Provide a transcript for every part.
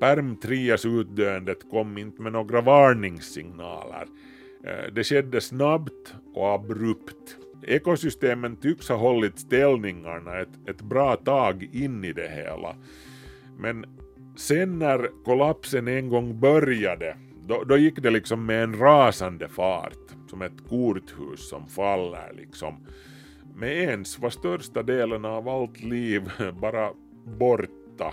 Perm-3s-utdöendet kom inte med några varningssignaler. Eh, det skedde snabbt och abrupt. Ekosystemen tycks ha hållit ställningarna ett, ett bra tag in i det hela. Men sen när kollapsen en gång började, då, då gick det liksom med en rasande fart, som ett korthus som faller liksom. Med ens var största delen av allt liv bara borta.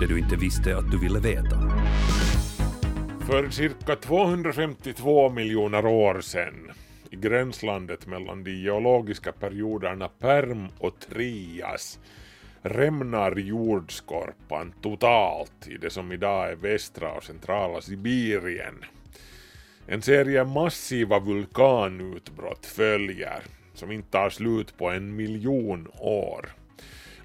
Det du inte visste att du ville veta. För cirka 252 miljoner år sedan, i gränslandet mellan de geologiska perioderna Perm och Trias, rämnar jordskorpan totalt i det som idag är västra och centrala Sibirien. En serie massiva vulkanutbrott följer, som inte tar slut på en miljon år.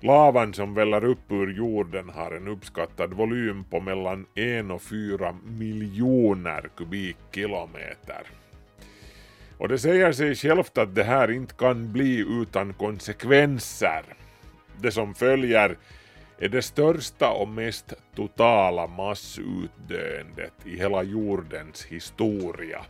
Lavan som väller upp ur jorden har en uppskattad volym på mellan 1 och 4 miljoner kubikkilometer. Och det säger sig självt att det här inte kan bli utan konsekvenser. Det som följer är det största och mest totala massutdöendet i hela jordens historia.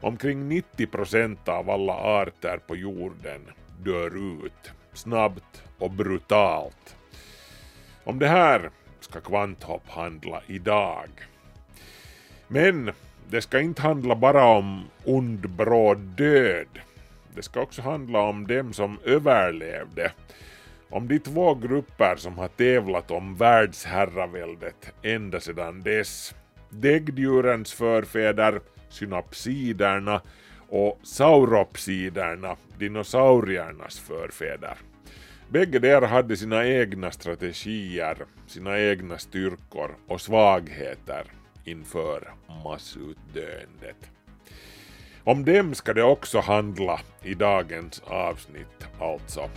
Omkring 90 procent av alla arter på jorden dör ut snabbt och brutalt. Om det här ska Kvanthopp handla idag. Men det ska inte handla bara om ond bråd död. Det ska också handla om dem som överlevde. Om de två grupper som har tävlat om världsherraväldet ända sedan dess. Däggdjurens förfäder, synapsiderna och sauropsiderna, dinosauriernas förfäder. Bägge där hade sina egna strategier, sina egna styrkor och svagheter inför massutdöendet. Om dem ska det också handla i dagens avsnitt alltså.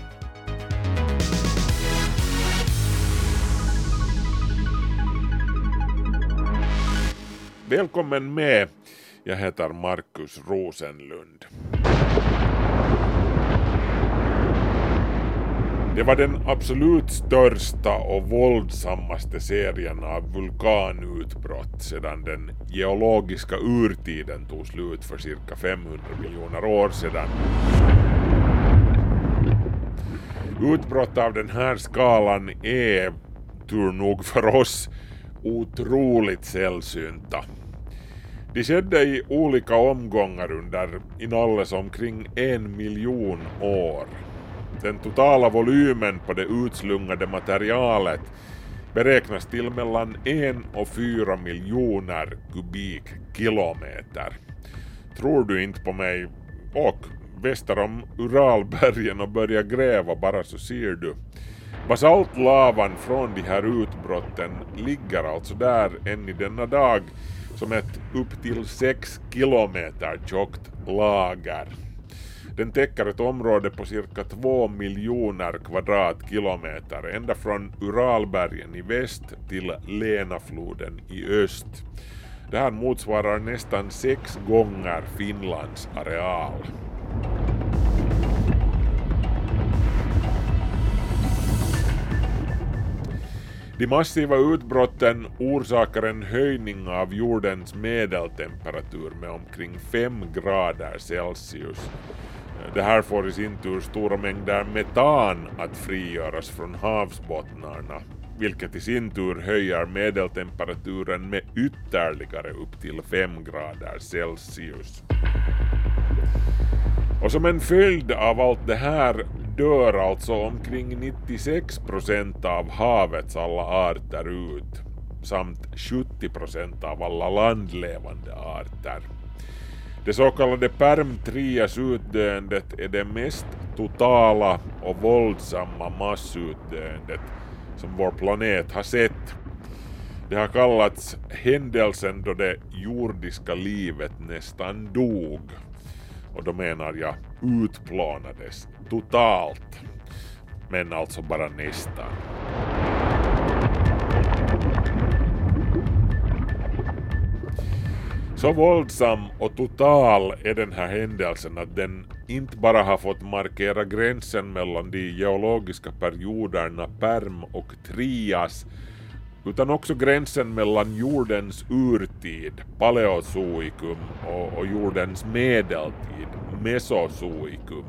Välkommen med, jag heter Markus Rosenlund. Det var den absolut största och våldsammaste serien av vulkanutbrott sedan den geologiska urtiden tog slut för cirka 500 miljoner år sedan. Utbrott av den här skalan är, tur nog för oss, otroligt sällsynta. De skedde i olika omgångar under inalles omkring en miljon år. Den totala volymen på det utslungade materialet beräknas till mellan 1 och 4 miljoner kubikkilometer. Tror du inte på mig? Och väster om Uralbergen och börja gräva bara så ser du. Basaltlavan från de här utbrotten ligger alltså där än i denna dag som ett upp till 6 kilometer tjockt lager. Den täcker ett område på cirka 2 miljoner kvadratkilometer ända från Uralbergen i väst till Lenafloden i öst. Det här motsvarar nästan sex gånger Finlands areal. De massiva utbrotten orsakar en höjning av jordens medeltemperatur med omkring 5 grader Celsius det här får i sin tur stora mängder metan att frigöras från havsbottnarna, vilket i sin tur höjer medeltemperaturen med ytterligare upp till 5 grader Celsius. Och som en följd av allt det här dör alltså omkring 96 procent av havets alla arter ut, samt 70 procent av alla landlevande arter. Det så kallade Perm-Trias utdöendet är det mest totala och våldsamma massutdöendet som vår planet har sett. Det har kallats händelsen då det jordiska livet nästan dog. Och då menar jag utplånades totalt. Men alltså bara nästan. Så våldsam och total är den här händelsen att den inte bara har fått markera gränsen mellan de geologiska perioderna Perm och Trias utan också gränsen mellan jordens urtid, Paleozoikum, och, och jordens medeltid, Mesozoikum.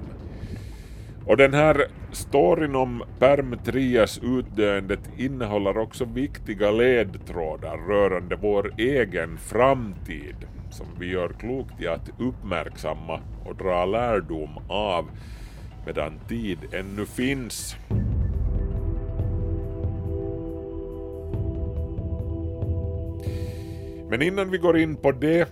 Och den här storyn om Perm Trias utdöendet innehåller också viktiga ledtrådar rörande vår egen framtid som vi gör klokt i att uppmärksamma och dra lärdom av medan tid ännu finns. Men innan vi går in på det,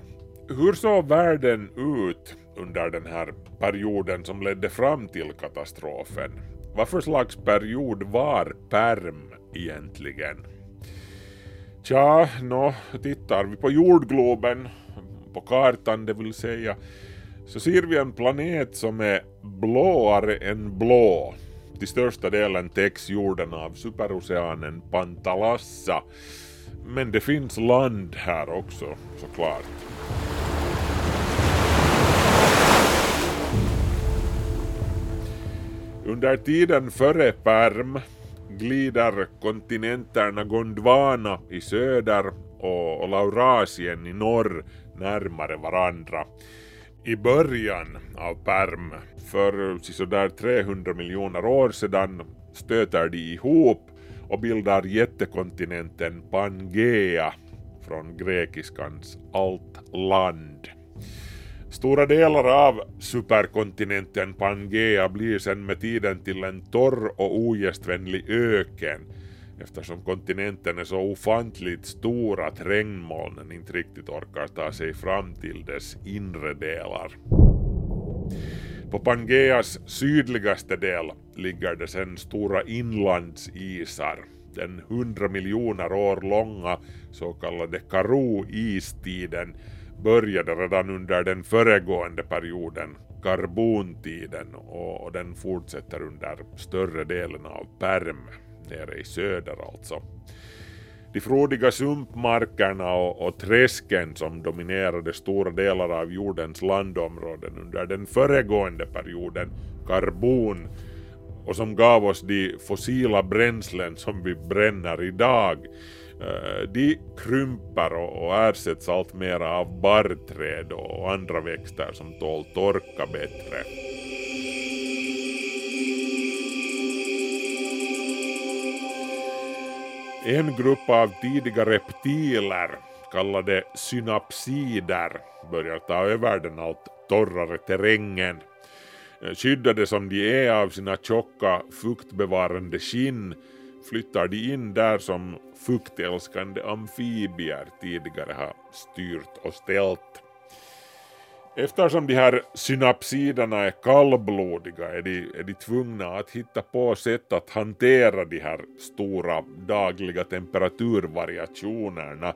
hur såg världen ut under den här perioden som ledde fram till katastrofen? Vad för slags period var perm egentligen? Tja, nå, tittar vi på jordgloben, på kartan det vill säga, så ser vi en planet som är blåare än blå. Till största delen täcks jorden av superoceanen Pantalassa men det finns land här också såklart. Under tiden före Perm glider kontinenterna Gondwana i söder och Laurasien i norr närmare varandra. I början av Perm, för sådär 300 miljoner år sedan, stöter de ihop och bildar jättekontinenten Pangea från grekiskans allt land. Stora delar av superkontinenten Pangea blir sen med tiden till en torr och ogästvänlig öken eftersom kontinenten är så ofantligt stor att regnmolnen inte riktigt orkar ta sig fram till dess inre delar. På Pangeas sydligaste del ligger det sen stora inlandsisar. Den 100 miljoner år långa så kallade Karoo-istiden började redan under den föregående perioden, karbontiden, och den fortsätter under större delen av Perm, nere i söder alltså. De frodiga sumpmarkerna och, och träsken som dominerade stora delar av jordens landområden under den föregående perioden, karbon, och som gav oss de fossila bränslen som vi bränner idag, Eh, de krymper och ersätts allt mera av barrträd och andra växter som tål torka bättre. En grupp av tidiga reptiler, kallade synapsider, börjar ta över den allt torrare terrängen. Eh, skyddade som de är av sina tjocka fuktbevarande skinn flyttar de in där som fuktälskande amfibier tidigare har styrt och ställt. Eftersom de här synapsiderna är kallblodiga är de, är de tvungna att hitta på sätt att hantera de här stora dagliga temperaturvariationerna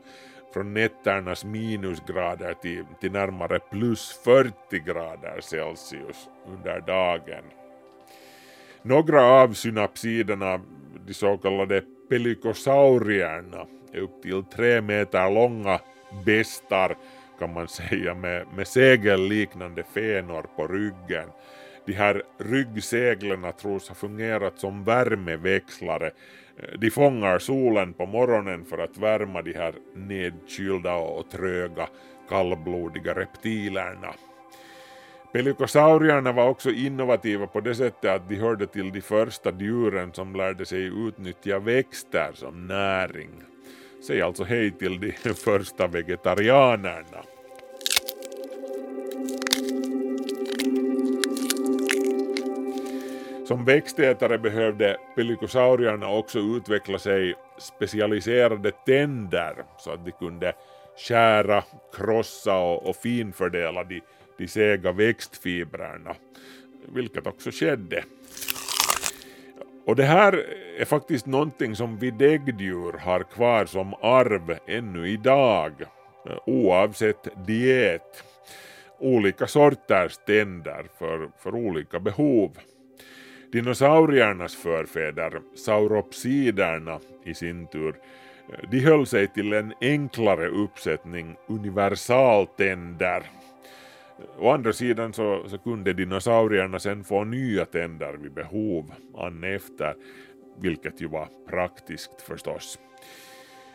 från nätternas minusgrader till, till närmare plus 40 grader Celsius under dagen. Några av synapsiderna, de så kallade pelikosaurierna, är upp till tre meter långa bestar kan man säga med, med segelliknande fenor på ryggen. De här ryggseglen tros ha fungerat som värmeväxlare. De fångar solen på morgonen för att värma de här nedkylda och tröga kallblodiga reptilerna. Pelikosaurierna var också innovativa på det sättet att de hörde till de första djuren som lärde sig utnyttja växter som näring. Säg alltså hej till de första vegetarianerna. Som växtätare behövde pelikosaurierna också utveckla sig specialiserade tänder så att de kunde skära, krossa och, och finfördela de, de sega växtfibrerna, vilket också skedde. Och det här är faktiskt någonting som vi däggdjur har kvar som arv ännu idag, oavsett diet. Olika sorters tänder för, för olika behov. Dinosauriernas förfäder, sauropsiderna i sin tur, de höll sig till en enklare uppsättning universaltänder. Å andra sidan så, så kunde dinosaurierna sen få nya tänder vid behov an efter, vilket ju var praktiskt förstås.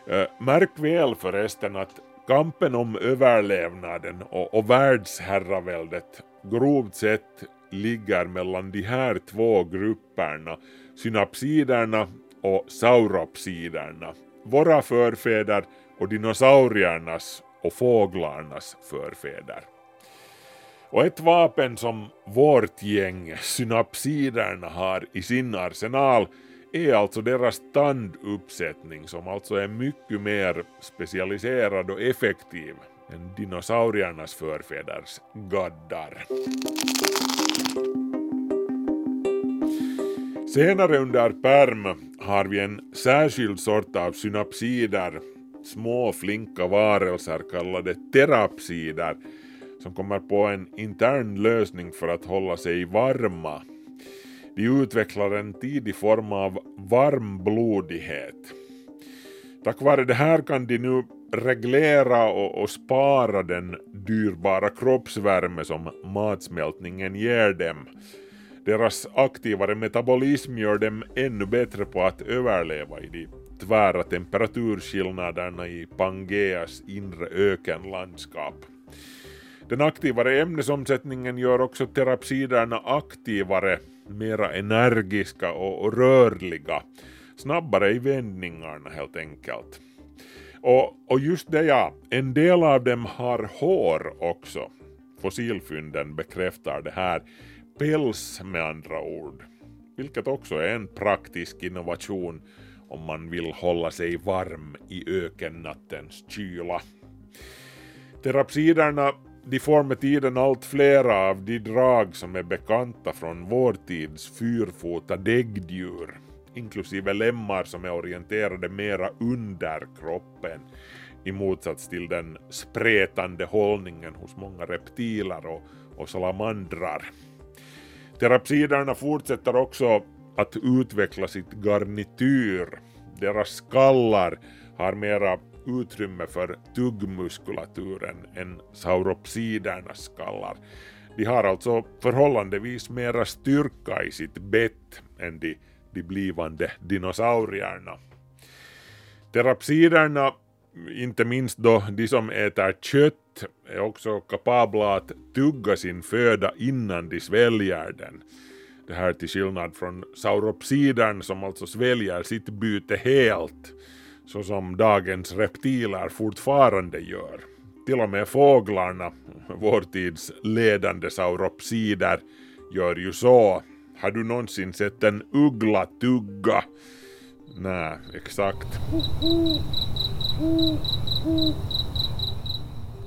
Eh, märk väl förresten att kampen om överlevnaden och, och världsherraväldet grovt sett ligger mellan de här två grupperna, synapsiderna och sauropsiderna, våra förfäder och dinosauriernas och fåglarnas förfäder. Och ett vapen som vårt gäng, synapsiderna, har i sin arsenal är alltså deras tanduppsättning som alltså är mycket mer specialiserad och effektiv än dinosauriernas förfäders gaddar. Senare under perm har vi en särskild sort av synapsider, små flinka varelser kallade terapsider, som kommer på en intern lösning för att hålla sig varma. De utvecklar en tidig form av varmblodighet. Tack vare det här kan de nu reglera och, och, spara den dyrbara kroppsvärme som matsmältningen ger dem. Deras aktivare metabolism gör dem ännu bättre på att överleva i de tvära temperaturskillnaderna i Pangeas inre ökenlandskap. Den aktivare ämnesomsättningen gör också terapsiderna aktivare, mera energiska och rörliga, snabbare i vändningarna helt enkelt. Och, och just det ja, en del av dem har hår också. Fossilfynden bekräftar det här. Päls med andra ord. Vilket också är en praktisk innovation om man vill hålla sig varm i ökennattens kyla. Terapsiderna de får med tiden allt flera av de drag som är bekanta från vår tids fyrfota däggdjur, inklusive lemmar som är orienterade mera under kroppen, i motsats till den spretande hållningen hos många reptiler och, och salamandrar. Terapsiderna fortsätter också att utveckla sitt garnityr. Deras skallar har mera utrymme för tuggmuskulaturen än sauropsidernas skallar. De har alltså förhållandevis mera styrka i sitt bett än de, de blivande dinosaurierna. Terapsiderna, inte minst då de som äter kött, är också kapabla att tugga sin föda innan de sväljer den. Det här till skillnad från sauropsidern som alltså sväljer sitt byte helt så som dagens reptiler fortfarande gör. Till och med fåglarna, vår tids ledande sauropsider, gör ju så. Har du någonsin sett en uggla tugga? Nej, exakt.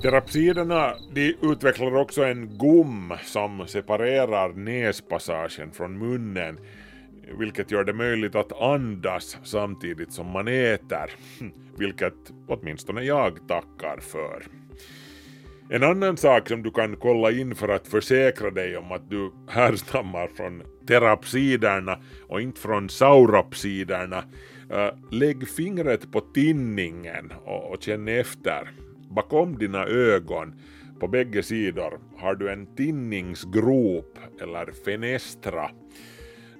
Terapsiderna de utvecklar också en gom som separerar näspassagen från munnen vilket gör det möjligt att andas samtidigt som man äter, vilket åtminstone jag tackar för. En annan sak som du kan kolla in för att försäkra dig om att du härstammar från terapsiderna och inte från sauropsiderna, eh, lägg fingret på tinningen och, känn efter. Bakom dina ögon på bägge sidor har du en tinningsgrop eller fenestra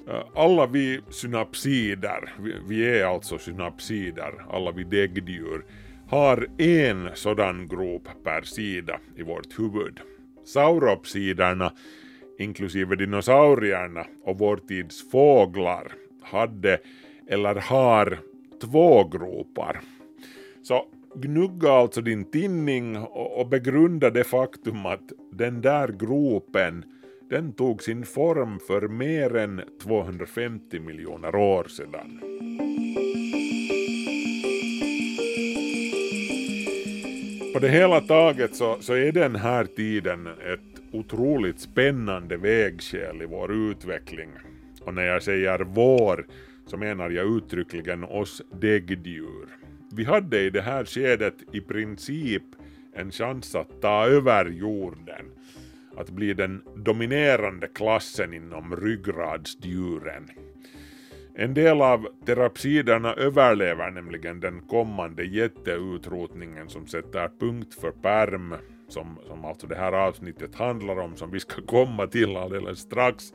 Äh, alla vi synapsider, vi är alltså synapsider, alla vi däggdjur, har en sådan grop per sida i vårt huvud. Sauropsiderna, inklusive dinosaurierna och vår tids fåglar, hade eller har två gropar. Så gnugga alltså din tinning och begrunda det faktum att den där gropen den tog sin form för mer än 250 miljoner år sedan. På det hela taget så, så är den här tiden ett otroligt spännande vägskäl i vår utveckling. Och när jag säger vår så menar jag uttryckligen oss däggdjur. Vi hade i det här skedet i princip en chans att ta över jorden, att bli den dominerande klassen inom ryggradsdjuren. En del av terapsiderna överlever nämligen den kommande jätteutrotningen som sätter punkt för perm, som, som alltså det här avsnittet handlar om, som vi ska komma till alldeles strax.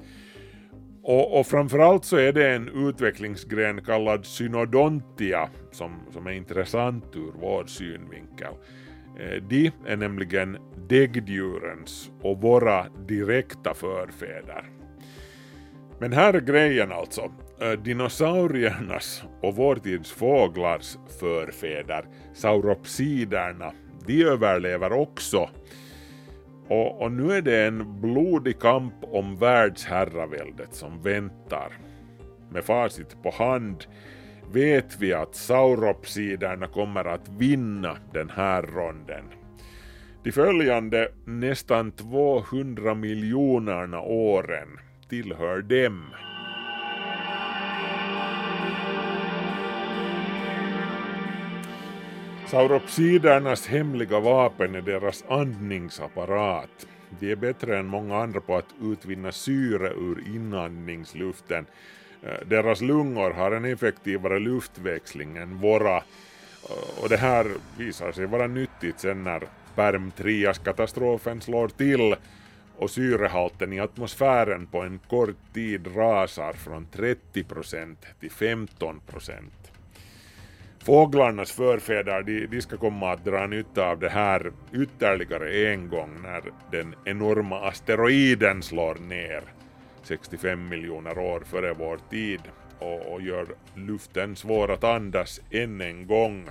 Och, och framförallt så är det en utvecklingsgren kallad synodontia som, som är intressant ur vår synvinkel. Eh, de är nämligen däggdjurens och våra direkta förfäder. Men här är grejen alltså, eh, dinosauriernas och vår tids fåglars förfäder, sauropsiderna, de överlever också. Och, och, nu är det en blodig kamp om världsherraväldet som väntar. Med facit på hand vet vi att sauropsiderna kommer att vinna den här ronden. De följande nästan 200 miljonerna åren tillhör dem. Sauropsidernas hemliga vapen är deras andningsapparat. De är bättre än många andra på att utvinna syre ur inandningsluften. Eh, deras lungor har en effektivare luftväxling än våra eh, och det här visar sig vara nyttigt sen när Perm-Trias-katastrofen slår till och syrehalten i atmosfären på en kort tid rasar från 30% till 15%. Fåglarnas förfäder de, de ska komma att dra nytta av det här ytterligare en gång när den enorma asteroiden slår ner 65 miljoner år före vår tid och, och gör luften svår att andas än en gång.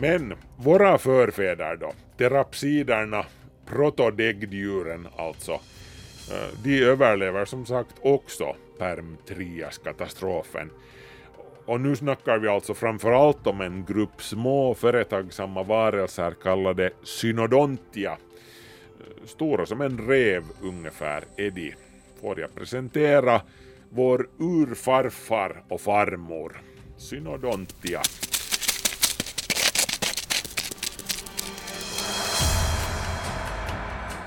Men våra förfäder då, terapsiderna, protodäggdjuren alltså, eh, de överlever som sagt också Perm-Trias-katastrofen. Och nu snackar vi alltså framförallt om en grupp små företagsamma varelser kallade synodontia. Stora som en rev ungefär är de. Får jag presentera vår urfarfar och farmor, synodontia.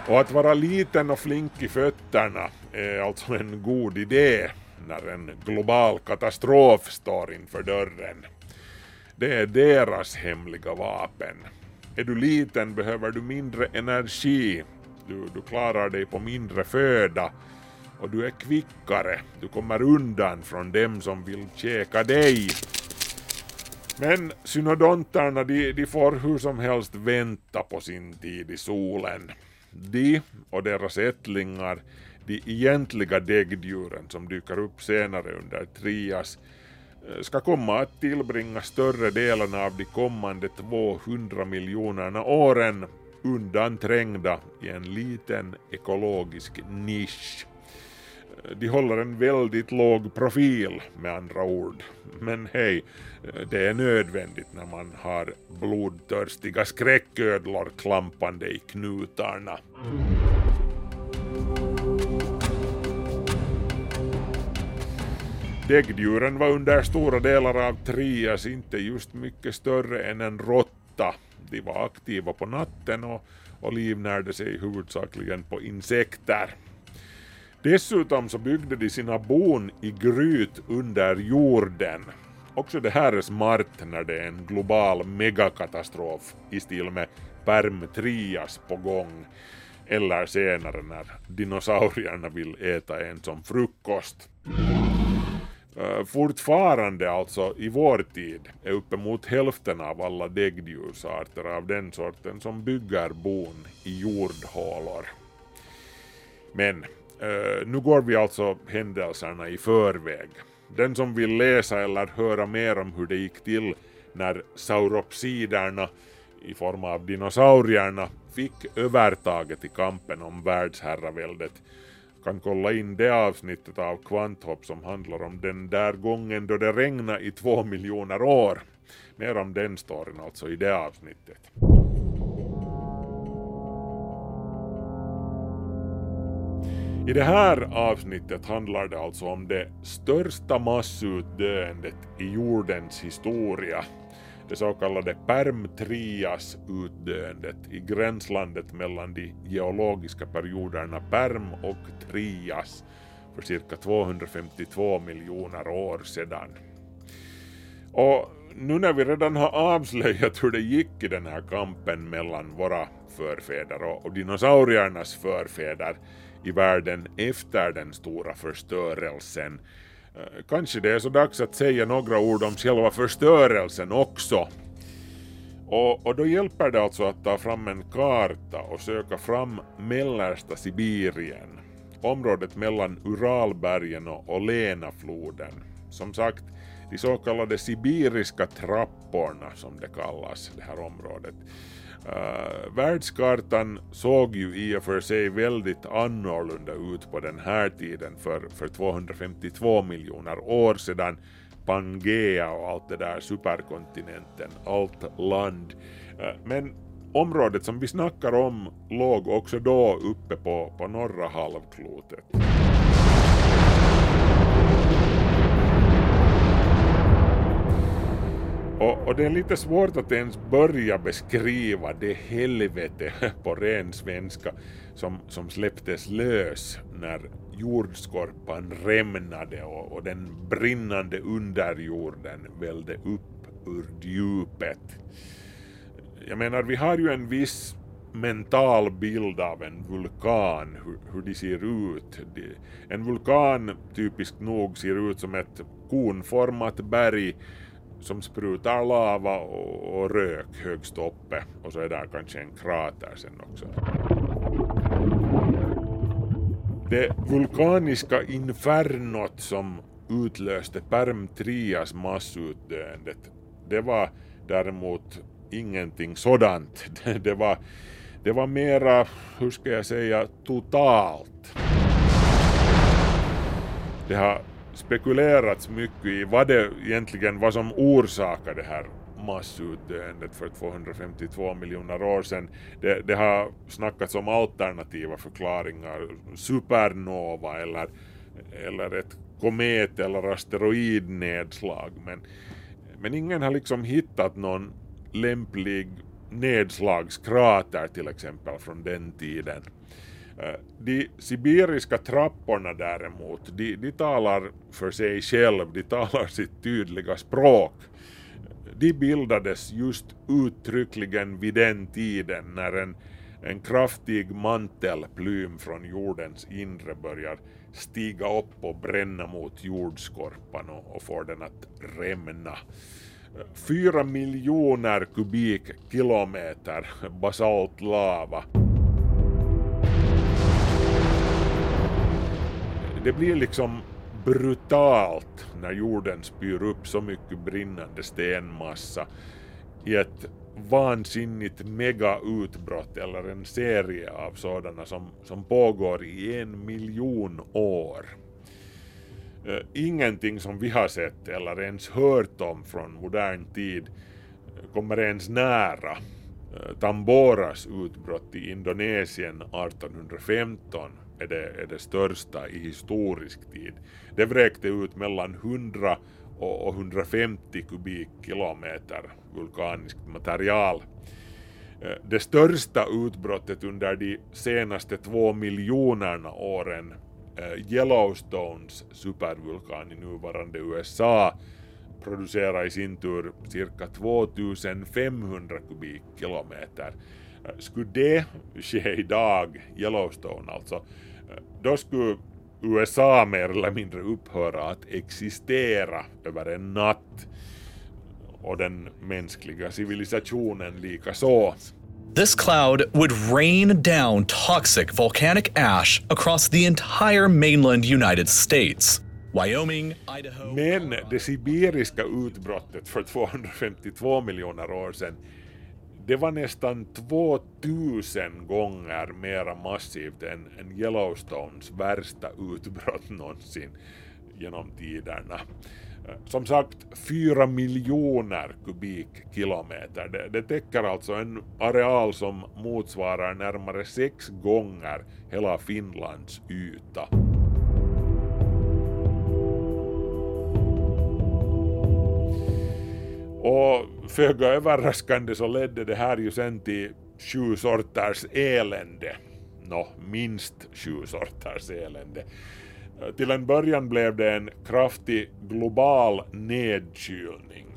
Och att vara liten och flink i fötterna är alltså en god idé när en global katastrof står inför dörren. Det är deras hemliga vapen. Är du liten behöver du mindre energi, du, du klarar dig på mindre föda och du är kvickare, du kommer undan från dem som vill käka dig. Men synodonterna de, de får hur som helst vänta på sin tid i solen. De och deras ättlingar, de egentliga däggdjuren som dyker upp senare under Trias, eh, ska komma att tillbringa större delen av de kommande 200 miljonerna åren undanträngda i en liten ekologisk nisch. Eh, de håller en väldigt låg profil med andra ord. Men hej, eh, det är nödvändigt när man har blodtörstiga skräcködlor klampande i knutarna. Däggdjuren var under stora delar av Trias inte just mycket större än en råtta. De var aktiva på natten och, och livnärde sig huvudsakligen på insekter. Dessutom så byggde de sina bon i gryt under jorden. Också det här är smart när det är en global megakatastrof i stil med Perm Trias på gång. Eller senare när dinosaurierna vill äta en som frukost. Eh, fortfarande alltså i vår tid är uppemot hälften av alla däggdjursarter av den sorten som bygger bon i jordhålor. Men eh, nu går vi alltså händelserna i förväg. Den som vill läsa eller höra mer om hur det gick till när sauropsiderna i form av dinosaurierna fick övertaget i kampen om världsherraväldet kan kolla in det avsnittet av Kvanthopp som handlar om den där gången då det regnade i två miljoner år. Mer om den storyn alltså i det avsnittet. I det här avsnittet handlar det alltså om det största massutdöendet i jordens historia. Det så kallade Perm-Trias-utdöendet i gränslandet mellan de geologiska perioderna Perm och Trias för cirka 252 miljoner år sedan. Och nu när vi redan har avslöjat hur det gick i den här kampen mellan våra förfäder och, dinosauriernas förfäder i världen efter den stora förstörelsen. Eh, kanske det är så dags att säga några ord om själva förstörelsen också. Och, och, då hjälper det alltså att ta fram en karta och söka fram mellersta Sibirien, området mellan Uralbergen och, och Lenafloden. Som sagt, de så kallade sibiriska trapporna som det kallas, det här området. Uh, världskartan såg ju i och för sig väldigt annorlunda ut på den här tiden för, för 252 miljoner år sedan. Pangea och allt det där, superkontinenten, allt land. Uh, men området som vi snackar om låg också då uppe på, på norra halvklotet. Och, och, det är lite svårt att ens börja beskriva det helvete på ren svenska som, som släpptes lös när jordskorpan rämnade och, och den brinnande underjorden välde upp ur djupet. Jag menar, vi har ju en viss mental bild av en vulkan, hur, hur de ser ut. En vulkan typiskt nog ser ut som ett konformat berg som sprutar lava och, och rök högst uppe och så är där kanske en krater sen också. Det vulkaniska infernot som utlöste Perm-Trias massutdöendet, det var däremot ingenting sådant. Det var, det var mera, hur ska jag säga, totalt. Det har spekulerats mycket i vad det egentligen var som orsakade det här massutdöendet för 252 miljoner år sedan. Det, det, har snackats om alternativa förklaringar, supernova eller, eller ett komet eller asteroidnedslag men, men ingen har liksom hittat någon lämplig nedslagskrater till exempel från den tiden. Eh, de sibiriska trapporna däremot, de, de talar för sig själv, de talar sitt tydliga språk. De bildades just uttryckligen vid den tiden när en, en kraftig mantelplym från jordens inre börjar stiga upp och bränna mot jordskorpan och, och får den att rämna. Eh, fyra miljoner kubikkilometer basalt det blir liksom brutalt när jorden spyr upp så mycket brinnande stenmassa i ett vansinnigt megautbrott eller en serie av sådana som, som pågår i en miljon år. Eh, ingenting som vi har sett eller ens hört om från modern tid eh, kommer ens nära eh, Tamboras utbrott i Indonesien 1815 är det, är det största i historisk tid. Det vräkte ut mellan 100 och 150 kubikkilometer vulkaniskt material. Eh, det största utbrottet under de senaste två miljonerna åren, eh, Yellowstones supervulkan i nuvarande USA, producerar i sin tur cirka 2500 kubikkilometer. Eh, skulle det ske idag, Yellowstone alltså, då skulle USA mer eller mindre upphöra att existera över en natt och den mänskliga civilisationen lika så. This cloud would rain down toxic volcanic ash across the entire mainland United States. Wyoming, Idaho... Men det sibiriska utbrottet för 252 miljoner år sedan det var nästan 2000 gånger mera massivt än, än Yellowstones värsta utbrott någonsin. genom tiderna. Som sagt, 4 miljoner kubikkilometer. Det, det täcker alltså en areal som motsvarar närmare sex gånger hela Finlands yta. Och föga överraskande så ledde det här ju sen till sju sorters elände. Nå, minst sju sorters elände. Till en början blev det en kraftig global nedkylning.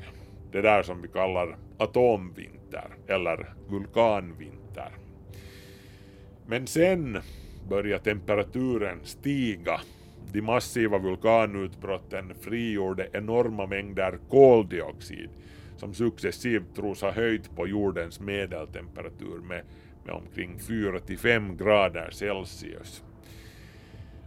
Det där som vi kallar atomvinter eller vulkanvinter. Men sen började temperaturen stiga. De massiva vulkanutbrotten frigjorde enorma mängder koldioxid som successivt tros ha höjt på jordens medeltemperatur med, med omkring 4 5 grader Celsius.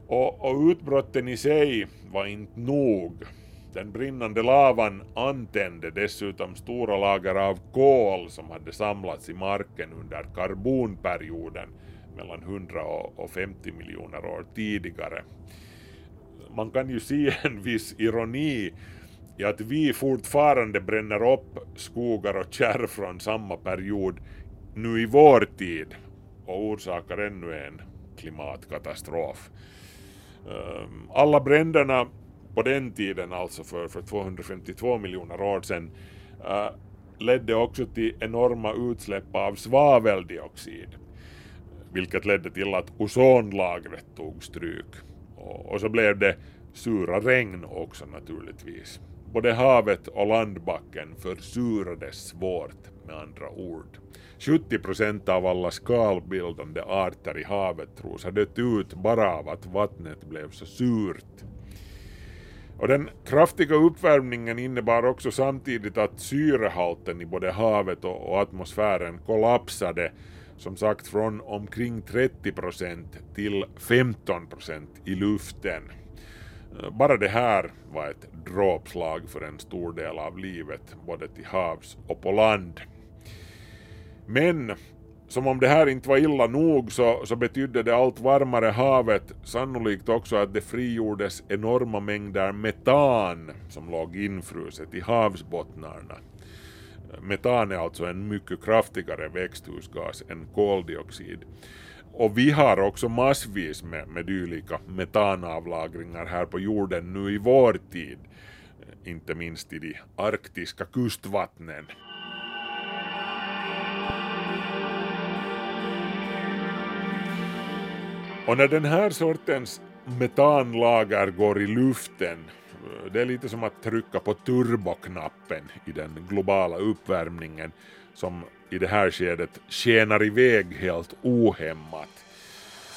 Och, och utbrotten i sig var inte nog. Den brinnande lavan antände dessutom stora lager av kol som hade samlats i marken under karbonperioden mellan 100 och 50 miljoner år tidigare. Man kan ju se en viss ironi i att vi fortfarande bränner upp skogar och kärr från samma period nu i vår tid och orsakar ännu en klimatkatastrof. Ehm, alla bränderna på den tiden, alltså för, för 252 miljoner år sedan, eh, ledde också till enorma utsläpp av svaveldioxid, vilket ledde till att ozonlagret tog stryk. Och, och så blev det sura regn också naturligtvis. Både havet och landbacken försurades svårt med andra ord. 70 procent av alla skalbildande arter i havet tros ha dött ut bara av att vattnet blev så surt. Och den kraftiga uppvärmningen innebar också samtidigt att syrehalten i både havet och atmosfären kollapsade, som sagt från omkring 30 procent till 15 procent i luften. Eh, bara det här var ett dråpslag för en stor del av livet, både till havs och på land. Men som om det här inte var illa nog så, så betydde det allt varmare havet sannolikt också att det frigjordes enorma mängder metan som låg infruset i havsbottnarna. Metan är alltså en mycket kraftigare växthusgas än koldioxid. Och vi har också massvis med, med dylika metanavlagringar här på jorden nu i vår tid, inte minst i de arktiska kustvattnen. Och när den här sortens metanlager går i luften, det är lite som att trycka på turboknappen i den globala uppvärmningen som i det här skedet skenar iväg helt ohämmat.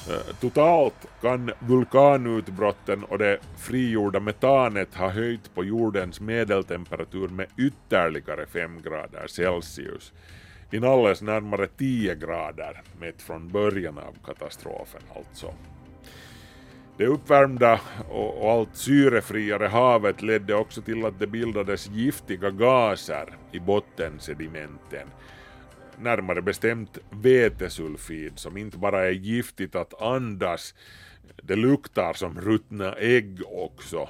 Eh, totalt kan vulkanutbrotten och det frigjorda metanet ha höjt på jordens medeltemperatur med ytterligare 5 grader Celsius inalles närmare 10 grader mätt från början av katastrofen alltså. Det uppvärmda och allt syrefriare havet ledde också till att det bildades giftiga gaser i bottensedimenten. Närmare bestämt vetesulfid som inte bara är giftigt att andas, det luktar som ruttna ägg också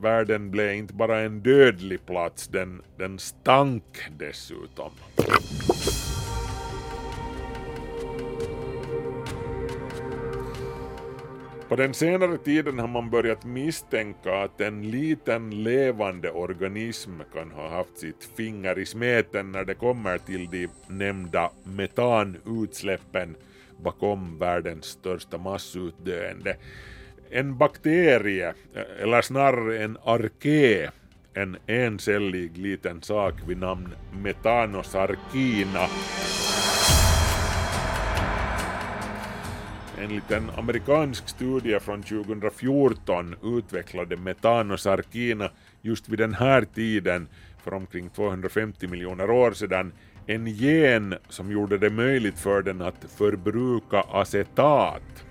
världen blev inte bara en dödlig plats, den, den stank dessutom. På den senare tiden har man börjat misstänka att en liten levande organism kan ha haft sitt finger i smeten när det kommer till de nämnda metanutsläppen bakom världens största massutdöende en bakterie, eller snarare en arké, en encellig liten sak vid namn metanosarkina. Enligt en amerikansk studie från 2014 utvecklade metanosarkina just vid den här tiden, för omkring 250 miljoner år sedan, en gen som gjorde det möjligt för den att förbruka acetat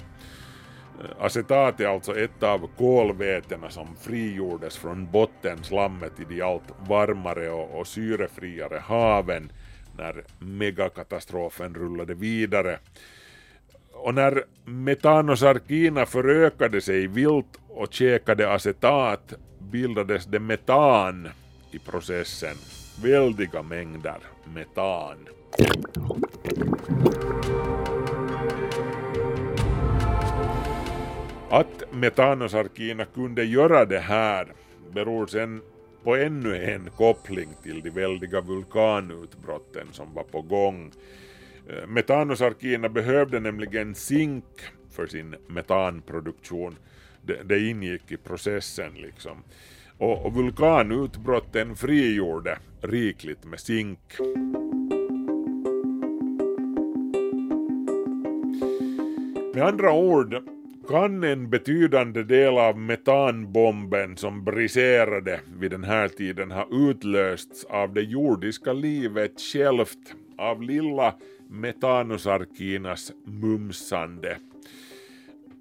Acetat är alltså ett av kolvätena som frigjordes från bottenslammet i de allt varmare och, och syrefriare haven när megakatastrofen rullade vidare. Och när metanosarkina förökade sig vilt och käkade acetat bildades det metan i processen. Väldiga mängder metan. Att metanosarkina kunde göra det här beror sen på ännu en koppling till de väldiga vulkanutbrotten som var på gång. Eh, Metanosarkierna behövde nämligen zink för sin metanproduktion. Det, det ingick i processen liksom. Och, och vulkanutbrotten frigjorde rikligt med zink. Med andra ord kan en betydande del av metanbomben som briserade vid den här tiden ha utlösts av det jordiska livet självt, av lilla metanosarkinas mumsande.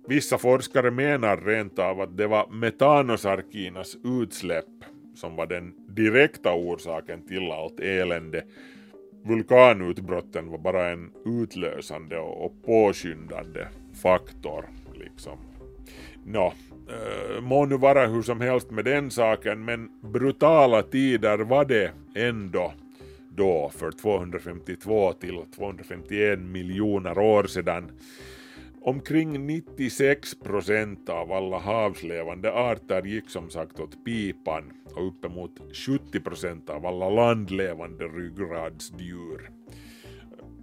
Vissa forskare menar rent av att det var metanosarkinas utsläpp som var den direkta orsaken till allt elände. Vulkanutbrotten var bara en utlösande och påskyndande faktor liksom. Nå, äh, må nu vara hur som helst med den saken, men brutala tider var det ändå då för 252 till 251 miljoner år sedan. Omkring 96 procent av alla havslevande arter gick som sagt åt pipan och uppemot 70 procent av alla landlevande ryggradsdjur.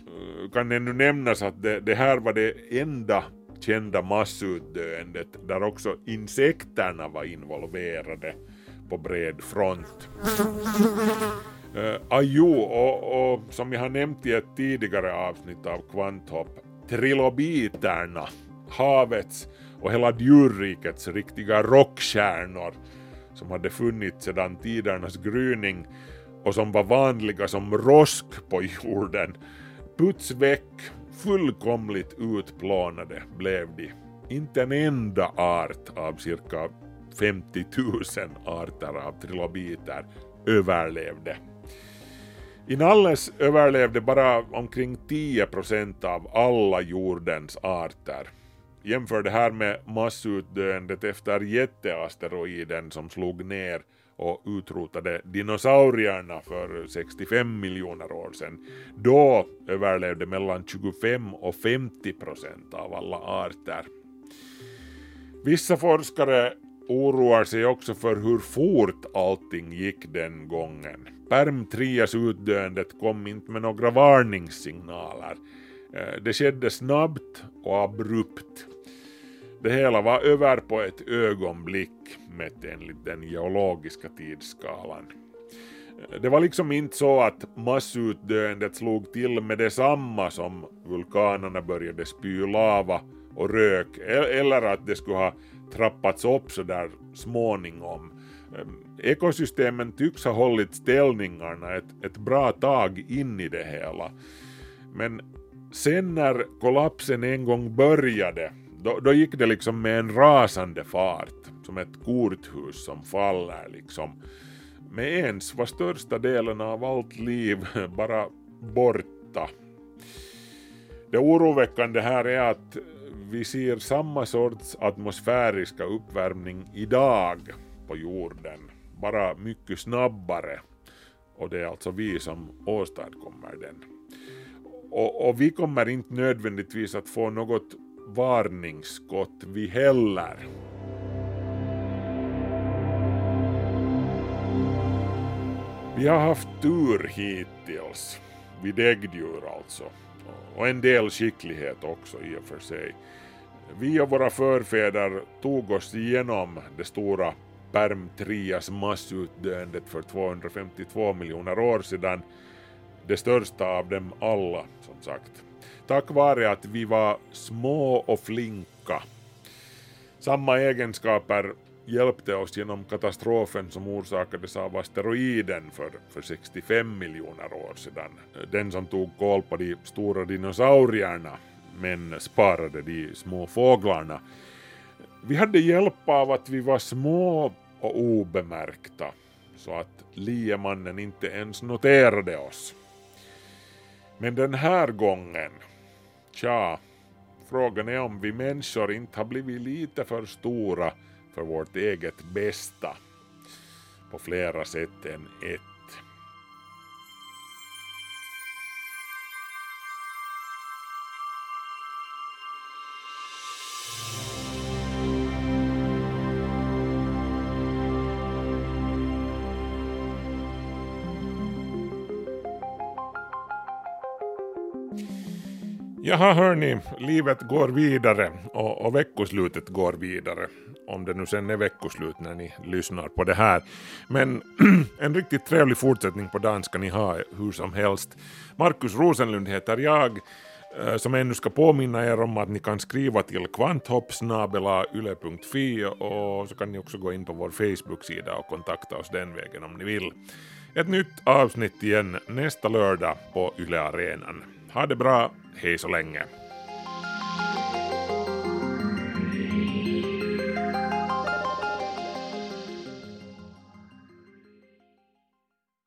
Eh, kan ännu nämnas att det, det här var det enda kända massutdöendet där också insekterna var involverade på bred front. Uh, ajo, och, och som jag har nämnt i ett tidigare avsnitt av Kvanthopp, trilobiterna, havets och hela djurrikets riktiga rockstjärnor som hade funnits sedan tidernas gryning och som var vanliga som rosk på jorden, puts väck fullkomligt utplånade blev de. Inte en enda art av cirka 50 000 arter av trilobiter överlevde. I Nalles överlevde bara omkring 10 procent av alla jordens arter. Jämför det här med massutdöendet efter jätteasteroiden som slog ner och utrotade dinosaurierna för 65 miljoner år sedan. Då överlevde mellan 25 och 50 procent av alla arter. Vissa forskare oroar sig också för hur fort allting gick den gången. Perm-3s-utdöendet kom inte med några varningssignaler. Eh, det skedde snabbt och abrupt. Det hela var över på ett ögonblick mätt enligt den geologiska tidsskalan. Eh, det var liksom inte så att massutdöendet slog till med detsamma som vulkanerna började spy lava och rök e- eller att det skulle ha trappats upp så där småningom. Ehm, ekosystemen tycks ha hållit ställningarna ett, ett bra tag in i det hela. Men sen när kollapsen en gång började då, då gick det liksom med en rasande fart, som ett korthus som faller liksom. Med ens var största delen av allt liv bara borta. Det oroväckande här är att vi ser samma sorts atmosfäriska uppvärmning idag på jorden, bara mycket snabbare. Och det är alltså vi som åstadkommer den. Och, och vi kommer inte nödvändigtvis att få något varningsskott vi heller. Vi har haft tur hittills, vid däggdjur alltså, och en del skicklighet också i och för sig. Vi och våra förfäder tog oss igenom det stora Perm-Trias massutdöendet för 252 miljoner år sedan, det största av dem alla som sagt tack vare att vi var små och flinka. Samma egenskaper hjälpte oss genom katastrofen som orsakades av asteroiden för, för 65 miljoner år sedan. Den som tog koll på de stora dinosaurierna men sparade de små fåglarna. Vi hade hjälp av att vi var små och obemärkta så att liemannen inte ens noterade oss. Men den här gången Tja, frågan är om vi människor inte har blivit lite för stora för vårt eget bästa på flera sätt än ett. Jaha hörni, livet går vidare och, och veckoslutet går vidare. Om det nu sen är veckoslut när ni lyssnar på det här. Men en riktigt trevlig fortsättning på dagen ska ni ha hur som helst. Markus Rosenlund heter jag eh, som ännu ska påminna er om att ni kan skriva till kvanthoppsnabelayle.fi och så kan ni också gå in på vår Facebook-sida och kontakta oss den vägen om ni vill. Ett nytt avsnitt igen nästa lördag på Yle Arenan. Ha det bra, hej så länge.